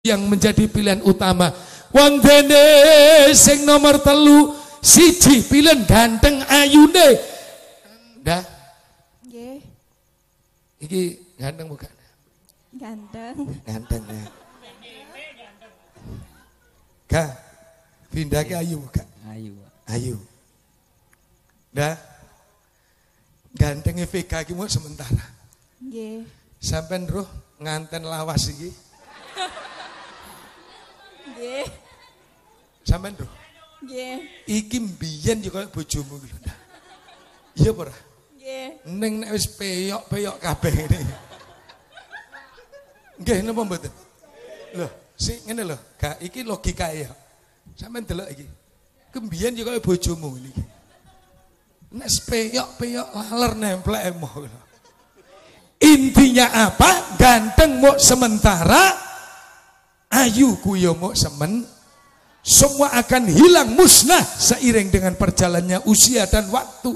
yang menjadi pilihan utama. Wong dene sing nomor telu siji pilihan ganteng ayune. Dah. Nggih. Iki ganteng bukan? Ganteng. Ganteng ya. Ga, pindah ke ayu bukan? Ayu. Ayu. Dah. Gantengnya VK iki mau sementara. Nggih. Sampai roh nganten lawas iki. Nggih. Sampai roh. Nggih. Iki mbiyen yo koyo bojomu iki lho. Iya apa ora? Nggih. Ning nek wis peyok-peyok kabeh ngene. Nggih napa mboten? Lho, sik ngene lho, gak iki logikae ya. Sampeyan delok iki. Kembiyen yo koyo bojomu ngene iki. Nek peyok-peyok laler nemplek emoh. Intinya apa? Ganteng mau sementara, ayu ku yo mau semen, semua akan hilang musnah seiring dengan perjalannya usia dan waktu.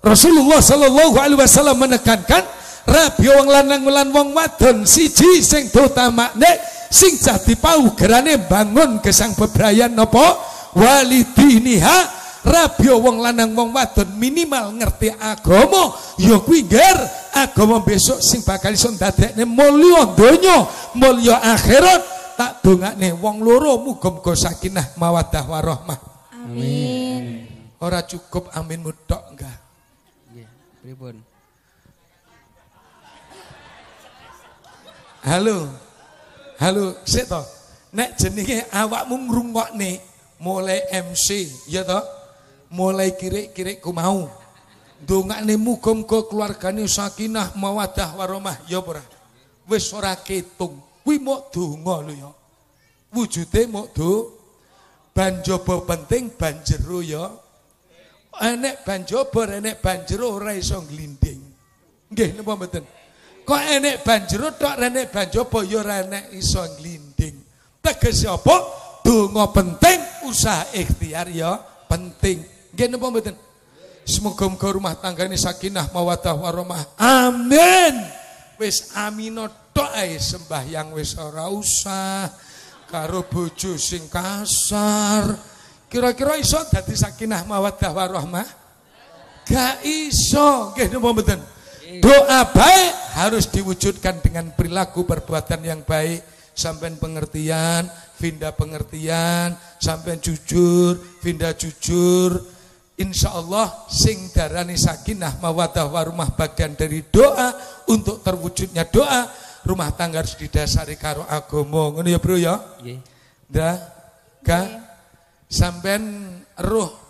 Rasulullah Shallallahu Alaihi Wasallam menekankan rabi wong lanang lan wong wadon siji sing nek sing jadi pau gerane bangun gesang bebrayan nopo walidiniha rabi wong lanang wong wadon minimal ngerti agama. Ya kuwi agama besok sing bakal iso ndadekne mulya donya mulya akhirat tak dongakne wong loro muga-muga sakinah mawaddah warahmah Amin. ora cukup amin mutok enggak Nggih, pripun? Halo. Halo, sik to. Nek jenenge awakmu ngrungokne mulai MC, ya to? Mulai kirik-kirikku mau. Dongakne muga-muga keluargane sakinah mawaddah warahmah, ya ora? Wis ora ketung. Kuwi mok donga lho ya. Wujude mok do banjaba penting banjero ya. Enek banjaba, enek banjero ora iso glinding. Nggih napa mboten? Kok enek banjero tok renek banjaba ya ora enek iso glinding. Tegese apa? Donga penting, usaha ikhtiar ya penting. Nggih napa mboten? Semoga-moga rumah tanggane sakinah mawaddah warahmah. Amin. Wis amino tok ae sembahyang wis ora usah karo bojo sing kasar. Kira-kira iso dadi sakinah mawaddah warahmah? Gak iso. Nggih napa mboten? Doa baik harus diwujudkan dengan perilaku perbuatan yang baik. Sampai pengertian, Vinda pengertian, sampai jujur, Vinda jujur. Insya Allah sing darani sakinah mawadah warumah bagian dari doa untuk terwujudnya doa rumah tangga harus didasari karo agomo ngono ya bro ya Nggih. dah ga sampean roh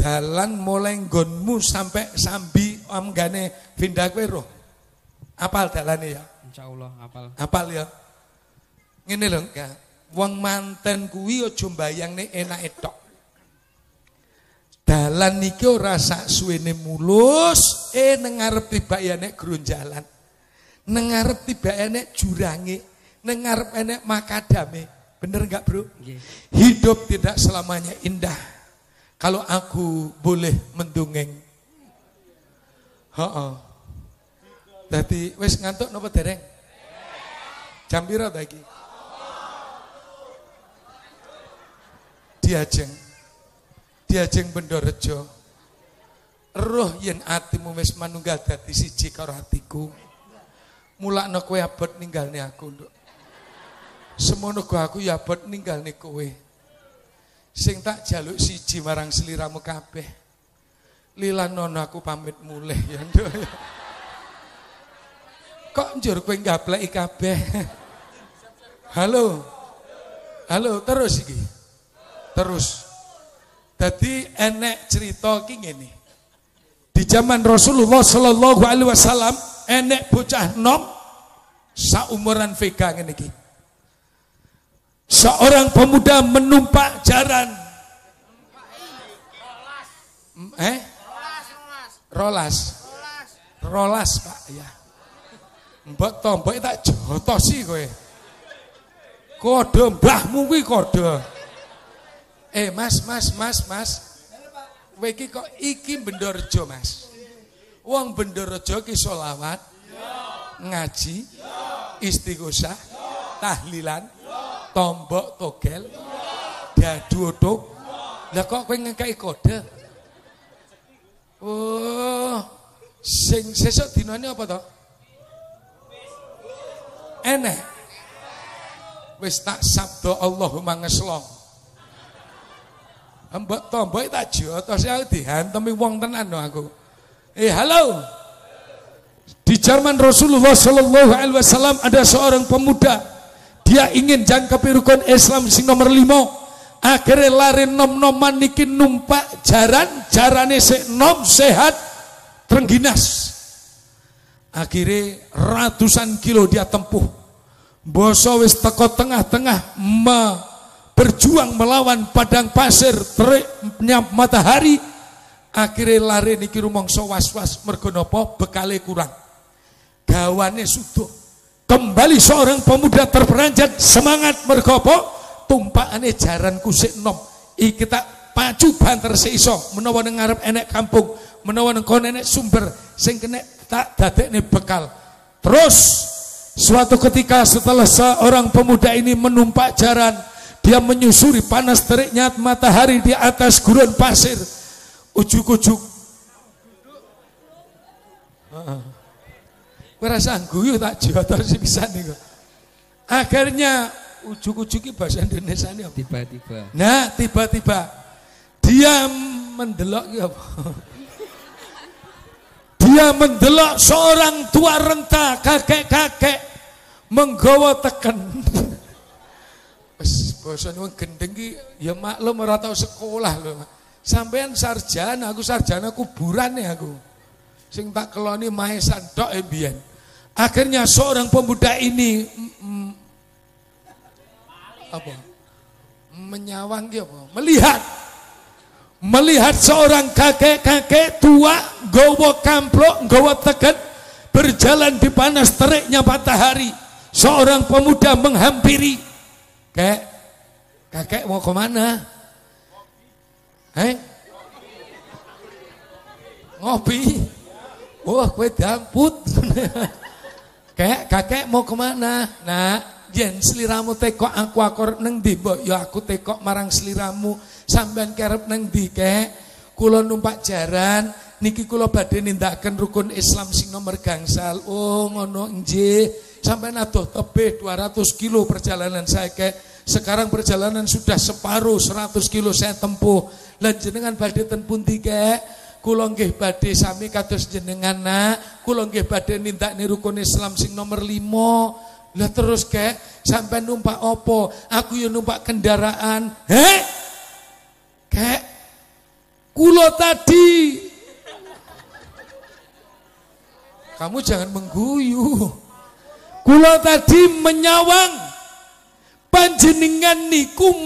dalan mulai nggonmu sampai sambi amgane pindah kowe roh. Apal dalane ya? Insyaallah apal. Apal ya. Ngene lho, Kak. Wong manten kuwi aja mbayangne enake tok. Dalan niki ora sak suwene mulus, eh nang ngarep tibake gronjalan. Nang ngarep tibake jurange, nang ngarep enek makadame. Bener enggak, Bro? Hidup tidak selamanya indah. Kalau aku boleh mendongeng. Heeh. Dadi wis ngantuk napa dereng? Jam pira ta iki? Diajeng. Diajeng Bendorejo. Roh yen atimu wis manunggal dadi siji karo atiku. Mulakno kowe abot ninggalne aku, Nduk. Semono go aku ya abot ninggalne kowe. Sing tak jaluk siji marang seliramu kabeh. Lilanono aku pamit mulih ya, Nduk. Kok njur kowe ngableki kabeh? Halo. Halo, terus iki. Terus. Dadi enek cerita iki ngene. Di zaman Rasulullah sallallahu alaihi wasallam enek bocah nom saumuran Vega iki. Seorang pemuda menumpak jaran. Eh? Rolas. Rolas, Pak, ya. Mbok to, mbok tak jotosi kowe. Kode mbahmu kuwi kode. Eh, Mas, Mas, Mas, Mas. Kowe kok iki Bendorejo, Mas. Wong Bendorejo ki selawat, ngaji, istighosah, tahlilan, Tombok togel. Dadu otok. Lah kok kowe ngekeki kode? Oh, sing sesuk dinane apa to? Enek. Wis tak sabdo Allahumma ngeslong. Mbok tombok tak jotos aku dihantemi wong tenan aku. Eh halo. Zaman Rasulullah Shallallahu Alaihi Wasallam ada seorang pemuda. Dia ingin jangkapi rukun Islam sing nomor lima. Akhirnya lari nom-noman niki numpak jaran, jarane se nom sehat, terengginas. Akhirnya ratusan kilo dia tempuh. Boso wis teko tengah-tengah me berjuang melawan padang pasir teriknya matahari. Akhirnya lari niki rumangsa was-was mergo napa bekale kurang. Gawane suduh. Kembali seorang pemuda terperanjat semangat mergopo tumpakane jaran kusik nom. Iki tak pacu banter seiso menawa ning ngarep enek kampung menawa ning kono enek sumber sing kena tak dadekne bekal. Terus suatu ketika setelah seorang pemuda ini menumpak jaran dia menyusuri panas teriknya matahari di atas gurun pasir. Ujuk-ujuk rasa guyu tak jotor sih bisa nih Akhirnya ujuk-ujuk bahasa Indonesia ini apa? Tiba-tiba. Nah, tiba-tiba dia mendelok ya apa? Dia mendelok seorang tua renta, kakek-kakek menggawa teken. Wes basa wong gendeng ki ya maklum ora tau sekolah lho. Sampean sarjana, aku sarjana kuburan ya aku. Sing tak keloni maesan tok e mbiyen. Akhirnya seorang pemuda ini mm, apa? Menyawang apa? Melihat. Melihat seorang kakek-kakek tua gowo kamplok, gowo teget berjalan di panas teriknya matahari. Seorang pemuda menghampiri. Kek, kakek mau ke mana? Eh? Ngopi. Wah, kue damput. Kek, kakek mau ke mana? Nah, jen seliramu tekok aku akor neng di ya aku tekok marang seliramu. Sampean kerep neng di kek? Kulo numpak jaran niki kulo badhe nindakaken rukun Islam sing nomor gangsal. Oh ngono nggih sampean adoh tebih 200 kilo perjalanan saya kek. Sekarang perjalanan sudah separuh 100 kilo saya tempuh. Lan jenengan badhe ten pundi kek kula nggih badhe sami kados jenengan nak kula nggih badhe nindakne rukun Islam sing nomor 5 lah terus kek sampai numpak opo? Aku ya numpak kendaraan. Heh? Kek kulo tadi. Kamu jangan mengguyu. Kulo tadi menyawang panjenengan niku